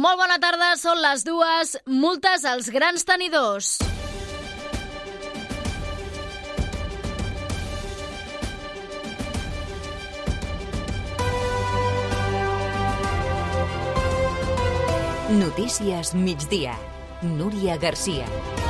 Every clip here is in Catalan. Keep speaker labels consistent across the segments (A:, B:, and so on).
A: Molt bona tarda, són les dues. Multes als grans tenidors.
B: Notícies migdia. Núria Garcia.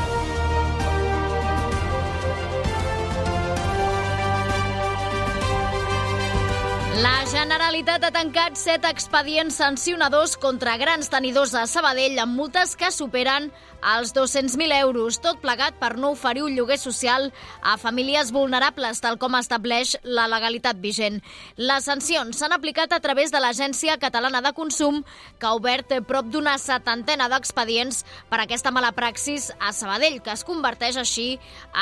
A: La Generalitat ha tancat set expedients sancionadors contra grans tenidors de Sabadell amb multes que superen els 200.000 euros, tot plegat per no oferir un lloguer social a famílies vulnerables, tal com estableix la legalitat vigent. Les sancions s'han aplicat a través de l'Agència Catalana de Consum, que ha obert prop d'una setantena d'expedients per aquesta mala praxis a Sabadell, que es converteix així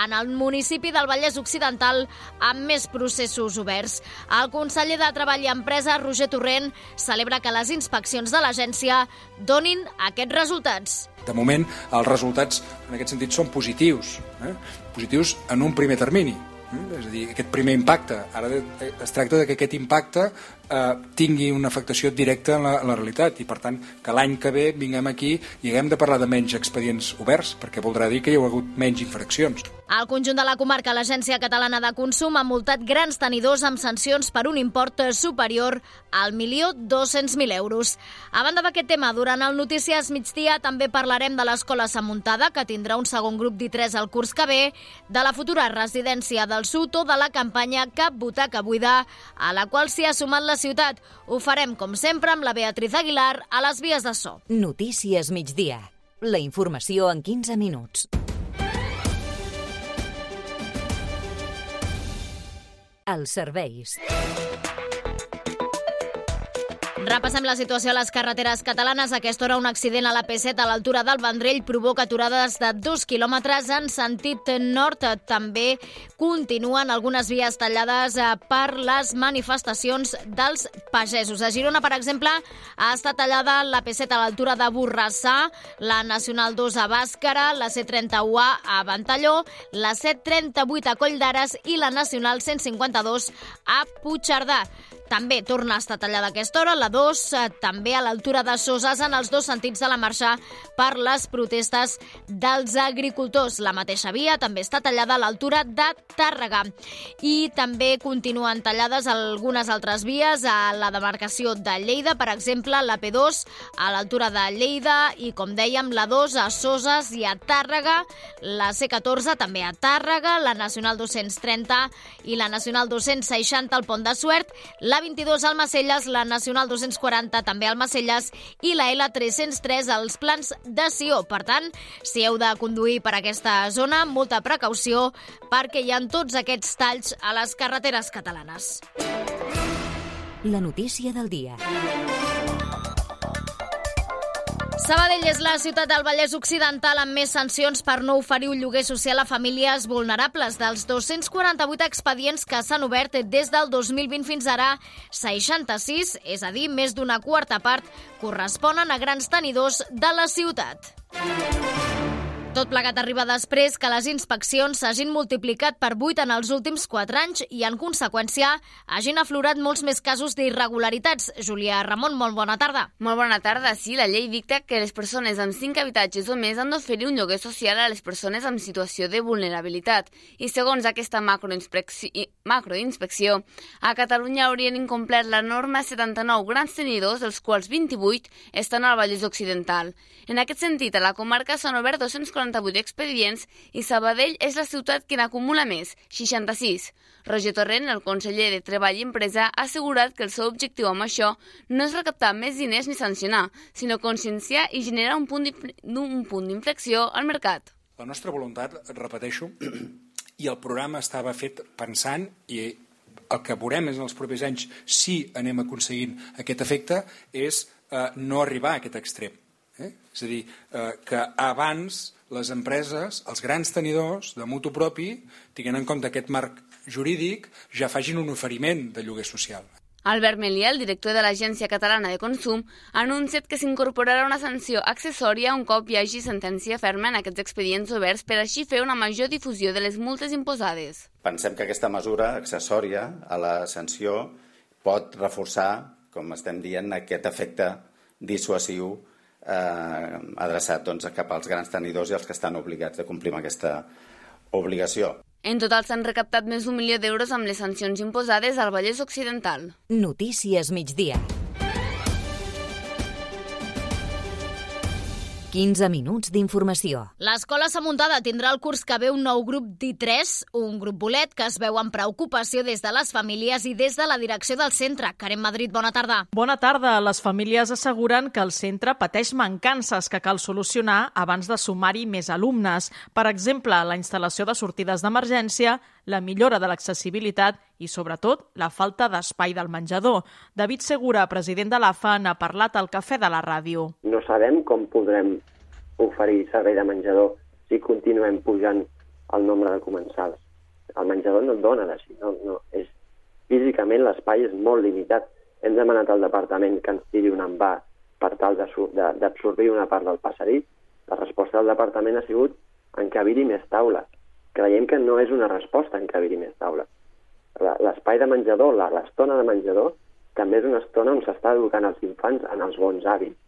A: en el municipi del Vallès Occidental amb més processos oberts. El conseller de Treball i Empresa, Roger Torrent, celebra que les inspeccions de l'agència donin aquests resultats.
C: De moment, els resultats en aquest sentit són positius, eh? positius en un primer termini. Eh? És a dir, aquest primer impacte. Ara es tracta de que aquest impacte eh, tingui una afectació directa en la, en la realitat i, per tant, que l'any que ve vinguem aquí i haguem de parlar de menys expedients oberts, perquè voldrà dir que hi ha hagut menys infraccions.
A: Al conjunt de la comarca, l'Agència Catalana de Consum ha multat grans tenidors amb sancions per un import superior al milió 200.000 euros. A banda d'aquest tema, durant el Notícies migdia també parlarem de l'Escola Samuntada, que tindrà un segon grup d'I3 al curs que ve, de la futura residència del Sud o de la campanya Cap Butaca Buida, a la qual s'hi ha sumat la ciutat. Ho farem, com sempre, amb la Beatriz Aguilar a les vies de so.
B: Notícies migdia. La informació en 15 minuts. Els serveis.
A: Repassem la situació a les carreteres catalanes. Aquesta hora un accident a la P7 a l'altura del Vendrell provoca aturades de dos quilòmetres en sentit nord. També continuen algunes vies tallades eh, per les manifestacions dels pagesos. A Girona, per exemple, ha estat tallada la P7 a l'altura de Borrassà, la Nacional 2 a Bàscara, la C31A a Ventalló, la C38 a Coll d'Ares i la Nacional 152 a Puigcerdà. També torna a estar tallada aquesta hora, la 2, eh, també a l'altura de Soses, en els dos sentits de la marxa per les protestes dels agricultors. La mateixa via també està tallada a l'altura de Tàrrega. I també continuen tallades algunes altres vies a la demarcació de Lleida, per exemple, la P2 a l'altura de Lleida i, com dèiem, la 2 a Soses i a Tàrrega, la C14 també a Tàrrega, la Nacional 230 i la Nacional 260 al Pont de Suert, la la22 al Macelles, la Nacional 240 també al Macelles i la L303 als plans de Sió. Per tant, si heu de conduir per aquesta zona, molta precaució perquè hi ha tots aquests talls a les carreteres catalanes.
B: La notícia del dia.
A: Sabadell és la ciutat del Vallès Occidental amb més sancions per no oferir un lloguer social a famílies vulnerables. Dels 248 expedients que s'han obert des del 2020 fins ara, 66, és a dir, més d'una quarta part, corresponen a grans tenidors de la ciutat. Tot plegat arriba després que les inspeccions s'hagin multiplicat per 8 en els últims 4 anys i, en conseqüència, hagin aflorat molts més casos d'irregularitats. Júlia Ramon, molt bona tarda.
D: Molt bona tarda. Sí, la llei dicta que les persones amb 5 habitatges o més han d'oferir un lloguer social a les persones amb situació de vulnerabilitat. I segons aquesta macroinspecció, macroinspecció a Catalunya haurien incomplert la norma 79 grans tenidors, dels quals 28 estan al Vallès Occidental. En aquest sentit, a la comarca s'han obert 240 48 expedients i Sabadell és la ciutat que n'acumula més, 66. Roger Torrent, el conseller de Treball i Empresa, ha assegurat que el seu objectiu amb això no és recaptar més diners ni sancionar, sinó conscienciar i generar un punt d'inflexió al mercat.
C: La nostra voluntat, repeteixo, i el programa estava fet pensant i el que veurem en els propers anys si anem aconseguint aquest efecte és eh, no arribar a aquest extrem. Eh? És a dir, eh, que abans les empreses, els grans tenidors de mutu propi, tinguent en compte aquest marc jurídic, ja facin un oferiment de lloguer social.
D: Albert Meliel, director de l'Agència Catalana de Consum, ha anunciat que s'incorporarà una sanció accessòria un cop hi hagi sentència ferma en aquests expedients oberts per així fer una major difusió de les multes imposades.
E: Pensem que aquesta mesura accessòria a la sanció pot reforçar, com estem dient, aquest efecte dissuasiu eh, adreçat doncs, cap als grans tenidors i els que estan obligats de complir amb aquesta obligació.
D: En total s'han recaptat més d'un milió d'euros amb les sancions imposades al Vallès Occidental.
B: Notícies migdia. 15 minuts d'informació.
A: L'Escola Samuntada tindrà el curs que ve un nou grup d'I3, un grup bolet que es veu amb preocupació des de les famílies i des de la direcció del centre. Karen Madrid, bona tarda.
F: Bona tarda. Les famílies asseguren que el centre pateix mancances que cal solucionar abans de sumar-hi més alumnes. Per exemple, la instal·lació de sortides d'emergència, la millora de l'accessibilitat i, sobretot, la falta d'espai del menjador. David Segura, president de l'AFA, n'ha parlat al Cafè de la Ràdio.
G: No sabem com podrem oferir servei de menjador si continuem pujant el nombre de comensals. El menjador no et dona de si, no, no. És, físicament l'espai és molt limitat. Hem demanat al departament que ens tiri un envà per tal d'absorbir una part del passadís. La resposta del departament ha sigut encabir-hi més taules. Creiem que no és una resposta encabir-hi més taules. L'espai de menjador, l'estona de menjador, també és una estona on s'està educant els infants en els bons hàbits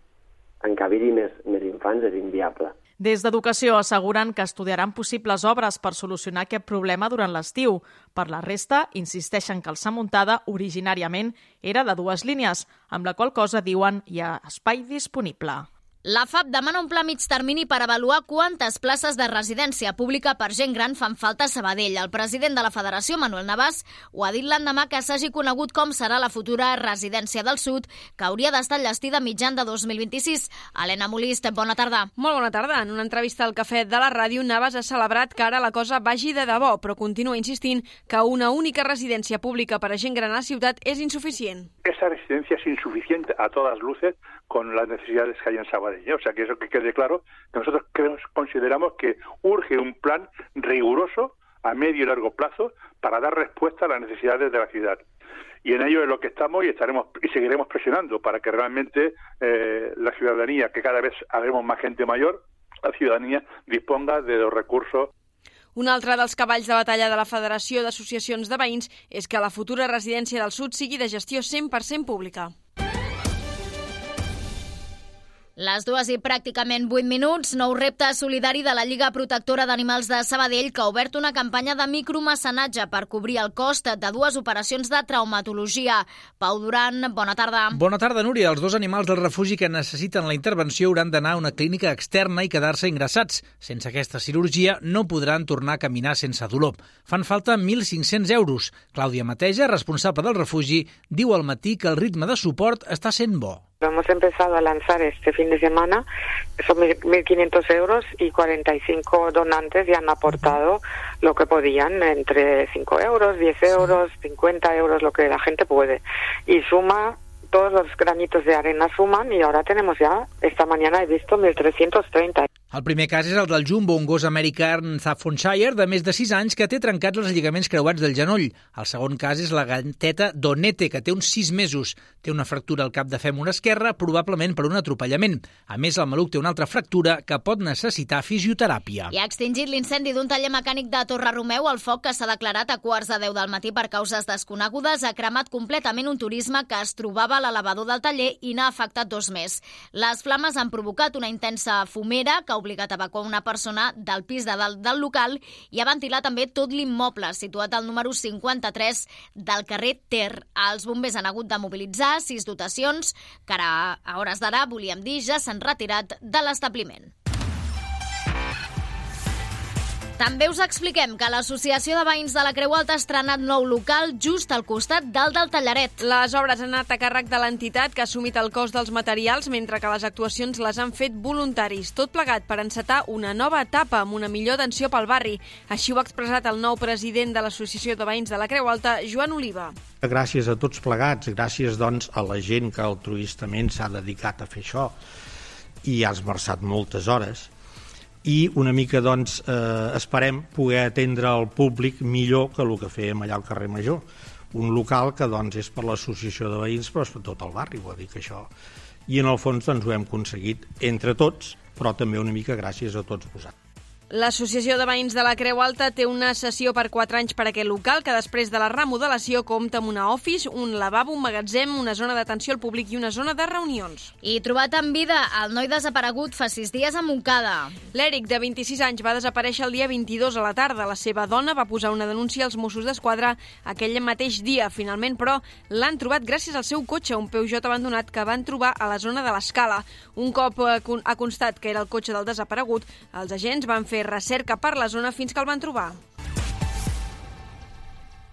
G: encabir-hi més, més infants és inviable.
F: Des d'Educació asseguren que estudiaran possibles obres per solucionar aquest problema durant l'estiu. Per la resta, insisteixen que el Samuntada originàriament era de dues línies, amb la qual cosa diuen hi ha espai disponible.
A: La FAP demana un pla mig termini per avaluar quantes places de residència pública per gent gran fan falta a Sabadell. El president de la Federació, Manuel Navàs, ho ha dit l'endemà que s'hagi conegut com serà la futura residència del sud, que hauria d'estar enllestida mitjan de 2026. Helena Molist, bona tarda.
H: Molt bona tarda. En una entrevista al Cafè de la Ràdio, Navas ha celebrat que ara la cosa vagi de debò, però continua insistint que una única residència pública per a gent gran a la ciutat és insuficient.
I: Esa residencia es insuficiente a todas luces con las necesidades que hay en Sabadell. O sea, que eso que quede claro, que nosotros consideramos que urge un plan riguroso a medio y largo plazo para dar respuesta a las necesidades de la ciudad. Y en ello es lo que estamos y estaremos y seguiremos presionando para que realmente eh, la ciudadanía, que cada vez haremos más gente mayor, la ciudadanía disponga de los recursos
H: un altre dels cavalls de batalla de la Federació d'Associacions de Veïns és que la futura residència del Sud sigui de gestió 100% pública.
A: Les dues i pràcticament 8 minuts, nou repte solidari de la Lliga Protectora d'Animals de Sabadell que ha obert una campanya de micromecenatge per cobrir el cost de dues operacions de traumatologia. Pau Duran, bona tarda.
J: Bona tarda, Núria. Els dos animals del refugi que necessiten la intervenció hauran d'anar a una clínica externa i quedar-se ingressats. Sense aquesta cirurgia no podran tornar a caminar sense dolor. Fan falta 1.500 euros. Clàudia Mateja, responsable del refugi, diu al matí que el ritme de suport està sent bo.
K: Hemos empezado a lanzar este fin de semana, son 1.500 euros y 45 donantes ya han aportado lo que podían, entre 5 euros, 10 euros, 50 euros, lo que la gente puede. Y suma todos los granitos de arena suman y ahora tenemos ya, esta mañana he visto 1.330.
J: El primer cas és el del Jumbo, un gos american Staffordshire de més de 6 anys que té trencats els lligaments creuats del genoll. El segon cas és la gateta Donete, que té uns 6 mesos. Té una fractura al cap de fèmur esquerre, probablement per un atropellament. A més, el maluc té una altra fractura que pot necessitar fisioteràpia.
A: I ha extingit l'incendi d'un taller mecànic de Torre Romeu. El foc que s'ha declarat a quarts de 10 del matí per causes desconegudes ha cremat completament un turisme que es trobava l'elevador del taller i n'ha afectat dos més. Les flames han provocat una intensa fumera que obligat a evacuar una persona del pis de dalt del local i a ventilar també tot l'immoble situat al número 53 del carrer Ter. Els bombers han hagut de mobilitzar sis dotacions que ara, a hores d'ara, volíem dir, ja s'han retirat de l'establiment. També us expliquem que l'Associació de Veïns de la Creu Alta ha estrenat nou local just al costat del del Tallaret.
H: Les obres han anat a càrrec de l'entitat que ha assumit el cost dels materials mentre que les actuacions les han fet voluntaris. Tot plegat per encetar una nova etapa amb una millor atenció pel barri. Així ho ha expressat el nou president de l'Associació de Veïns de la Creu Alta, Joan Oliva.
L: Gràcies a tots plegats, gràcies doncs, a la gent que altruistament s'ha dedicat a fer això i ha esmerçat moltes hores i una mica doncs, eh, esperem poder atendre el públic millor que el que fèiem allà al carrer Major. Un local que doncs, és per l'associació de veïns però és per tot el barri, vull dir que això i en el fons doncs, ho hem aconseguit entre tots però també una mica gràcies a tots vosaltres
H: L'Associació de Veïns de la Creu Alta té una sessió per 4 anys per a aquest local que després de la remodelació compta amb una office, un lavabo, un magatzem, una zona d'atenció al públic i una zona de reunions.
A: I trobat en vida, el noi desaparegut fa 6 dies a Montcada.
H: L'Eric, de 26 anys, va desaparèixer el dia 22 a la tarda. La seva dona va posar una denúncia als Mossos d'Esquadra aquell mateix dia. Finalment, però, l'han trobat gràcies al seu cotxe, un Peugeot abandonat que van trobar a la zona de l'Escala. Un cop eh, ha constat que era el cotxe del desaparegut, els agents van fer fer recerca per la zona fins que el van trobar.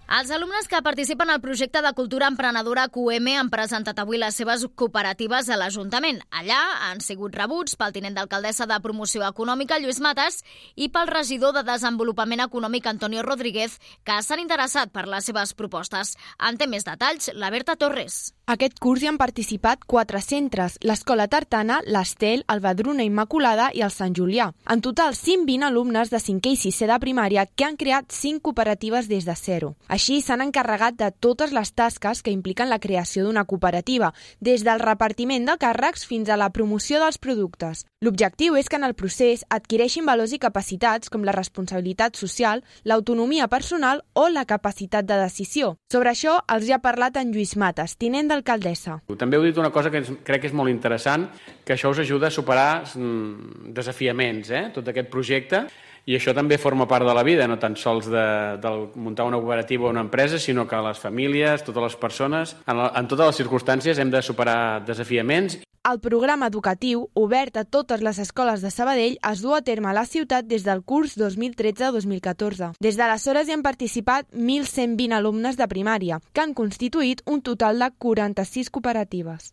A: Els alumnes que participen al projecte de cultura emprenedora QM han presentat avui les seves cooperatives a l'Ajuntament. Allà han sigut rebuts pel tinent d'alcaldessa de Promoció Econòmica, Lluís Mates, i pel regidor de Desenvolupament Econòmic, Antonio Rodríguez, que s'han interessat per les seves propostes. En té més detalls, la Berta Torres.
M: Aquest curs hi han participat quatre centres, l'Escola Tartana, l'Estel, el Badruna Immaculada i el Sant Julià. En total, 120 alumnes de 5è i 6è de primària que han creat 5 cooperatives des de zero. Així, s'han encarregat de totes les tasques que impliquen la creació d'una cooperativa, des del repartiment de càrrecs fins a la promoció dels productes. L'objectiu és que en el procés adquireixin valors i capacitats com la responsabilitat social, l'autonomia personal o la capacitat de decisió. Sobre això els hi ha parlat en Lluís Mates, tinent d'alcaldessa.
N: També heu dit una cosa que crec que és molt interessant, que això us ajuda a superar mm, desafiaments, eh? tot aquest projecte, i això també forma part de la vida, no tan sols de, de muntar una cooperativa o una empresa, sinó que les famílies, totes les persones, en, en totes les circumstàncies hem de superar desafiaments
M: el programa educatiu, obert a totes les escoles de Sabadell, es du a terme a la ciutat des del curs 2013-2014. Des d'aleshores hi han participat 1.120 alumnes de primària, que han constituït un total de 46 cooperatives.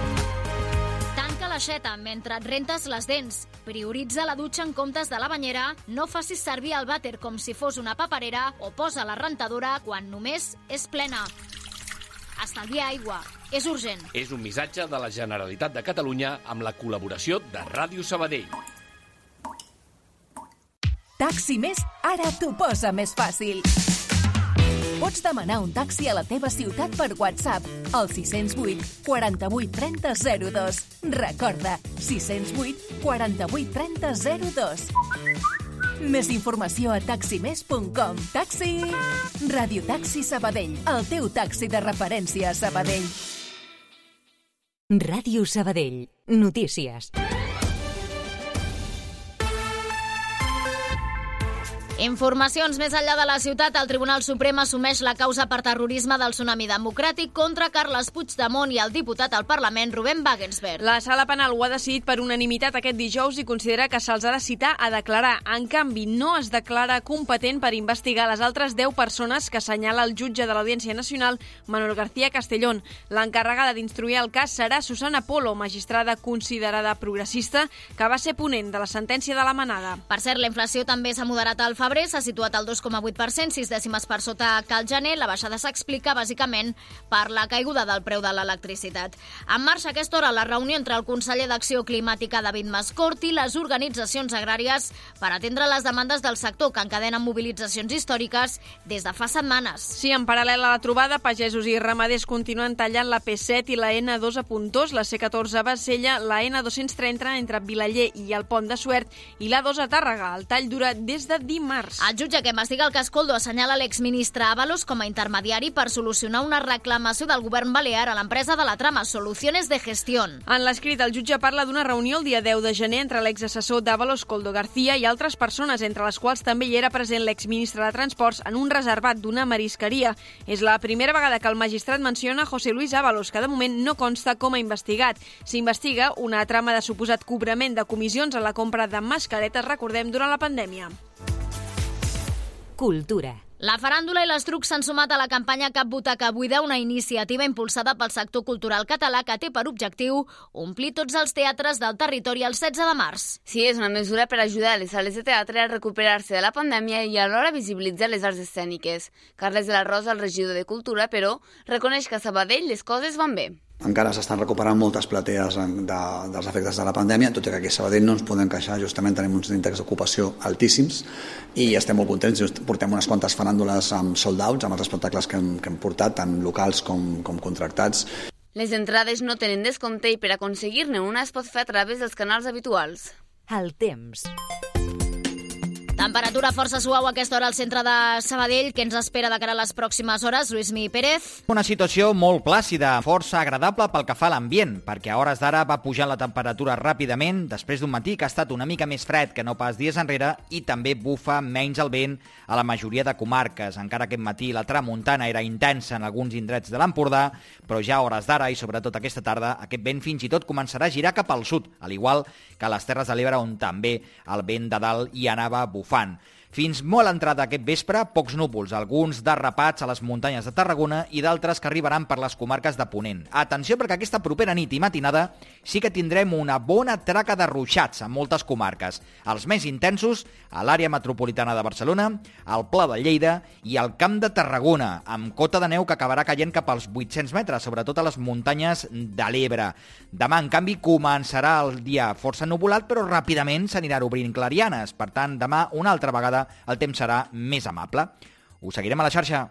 A: l'aixeta mentre et rentes les dents. Prioritza la dutxa en comptes de la banyera, no facis servir el vàter com si fos una paperera o posa la rentadora quan només és plena. Estalvia aigua. És urgent.
O: És un missatge de la Generalitat de Catalunya amb la col·laboració de Ràdio Sabadell.
P: Taxi Més ara t'ho posa més fàcil. Pots demanar un taxi a la teva ciutat per WhatsApp al 608 48 30 02. Recorda, 608 48 30 02. Més informació a taximés.com. Taxi! Radio Taxi Sabadell, el teu taxi de referència a Sabadell.
B: Ràdio Sabadell. Notícies.
A: Informacions més enllà de la ciutat, el Tribunal Suprem assumeix la causa per terrorisme del Tsunami Democràtic contra Carles Puigdemont i el diputat al Parlament Rubén Wagensberg.
H: La sala penal ho ha decidit per unanimitat aquest dijous i considera que se'ls ha de citar a declarar. En canvi, no es declara competent per investigar les altres 10 persones que assenyala el jutge de l'Audiència Nacional, Manuel García Castellón. L'encarregada d'instruir el cas serà Susana Polo, magistrada considerada progressista, que va ser ponent de la sentència de la manada.
A: Per cert, la inflació també s'ha moderat al febrer febrer s'ha situat al 2,8%, sis dècimes per sota que el gener. La baixada s'explica bàsicament per la caiguda del preu de l'electricitat. En marxa a aquesta hora la reunió entre el conseller d'Acció Climàtica David Mascort i les organitzacions agràries per atendre les demandes del sector que encadenen mobilitzacions històriques des de fa setmanes.
H: Sí, en paral·lel a la trobada, pagesos i ramaders continuen tallant la P7 i la N2 a Puntós, la C14 a Bassella, la N230 entre Vilaller i el Pont de Suert i la 2 a Tàrrega. El tall dura des de dimarts març.
A: El jutge que investiga el cas Coldo assenyala l'exministre Avalos com a intermediari per solucionar una reclamació del govern balear a l'empresa de la trama Soluciones de Gestión.
H: En l'escrit, el jutge parla d'una reunió el dia 10 de gener entre l'exassessor d'Avalos, Coldo García, i altres persones, entre les quals també hi era present l'exministre de Transports en un reservat d'una marisqueria. És la primera vegada que el magistrat menciona José Luis Ábalos, que de moment no consta com a investigat. S'investiga una trama de suposat cobrament de comissions a la compra de mascaretes, recordem, durant la pandèmia.
B: Cultura.
A: La faràndula i les trucs s'han sumat a la campanya Cap Butaca Buida, una iniciativa impulsada pel sector cultural català que té per objectiu omplir tots els teatres del territori el 16 de març.
D: Sí, és una mesura per ajudar les sales de teatre a recuperar-se de la pandèmia i alhora visibilitzar les arts escèniques. Carles de la Rosa, el regidor de Cultura, però, reconeix que a Sabadell les coses van bé
Q: encara s'estan recuperant moltes platees de, dels efectes de la pandèmia, tot i que aquí a Sabadell no ens podem queixar, justament tenim uns índexs d'ocupació altíssims i estem molt contents, just portem unes quantes faràndules amb sold outs, amb els espectacles que hem, que hem portat, tant locals com, com contractats.
D: Les entrades no tenen descompte i per aconseguir-ne una es pot fer a través dels canals habituals.
B: El temps.
A: Temperatura força suau aquesta hora al centre de Sabadell. que ens espera de cara a les pròximes hores? Lluís Mi Pérez.
R: Una situació molt plàcida, força agradable pel que fa a l'ambient, perquè a hores d'ara va pujar la temperatura ràpidament després d'un matí que ha estat una mica més fred que no pas dies enrere i també bufa menys el vent a la majoria de comarques. Encara aquest matí la tramuntana era intensa en alguns indrets de l'Empordà, però ja a hores d'ara i sobretot aquesta tarda aquest vent fins i tot començarà a girar cap al sud, al igual que a les Terres de l'Ebre on també el vent de dalt hi anava bufant bufant. Fins molt entrada aquest vespre, pocs núvols, alguns derrapats a les muntanyes de Tarragona i d'altres que arribaran per les comarques de Ponent. Atenció perquè aquesta propera nit i matinada sí que tindrem una bona traca de ruixats en moltes comarques. Els més intensos a l'àrea metropolitana de Barcelona, al Pla de Lleida i al Camp de Tarragona, amb cota de neu que acabarà caient cap als 800 metres, sobretot a les muntanyes de l'Ebre. Demà, en canvi, començarà el dia força nuvolat, però ràpidament s'anirà obrint clarianes. Per tant, demà, una altra vegada, el temps serà més amable. Us seguirem a la xarxa.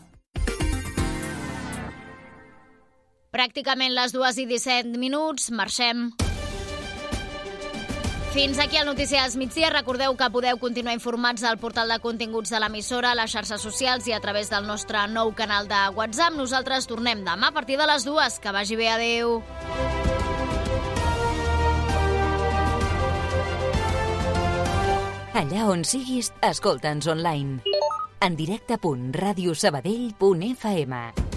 A: Pràcticament les dues i 17 minuts, marxem. Fins aquí el Notícies Migdia. Recordeu que podeu continuar informats al portal de continguts de l'emissora, a les xarxes socials i a través del nostre nou canal de WhatsApp. Nosaltres tornem demà a partir de les dues. Que vagi bé. Adéu.
B: Allà on siguis, escolta'ns online. En directe.radiosabadell.fm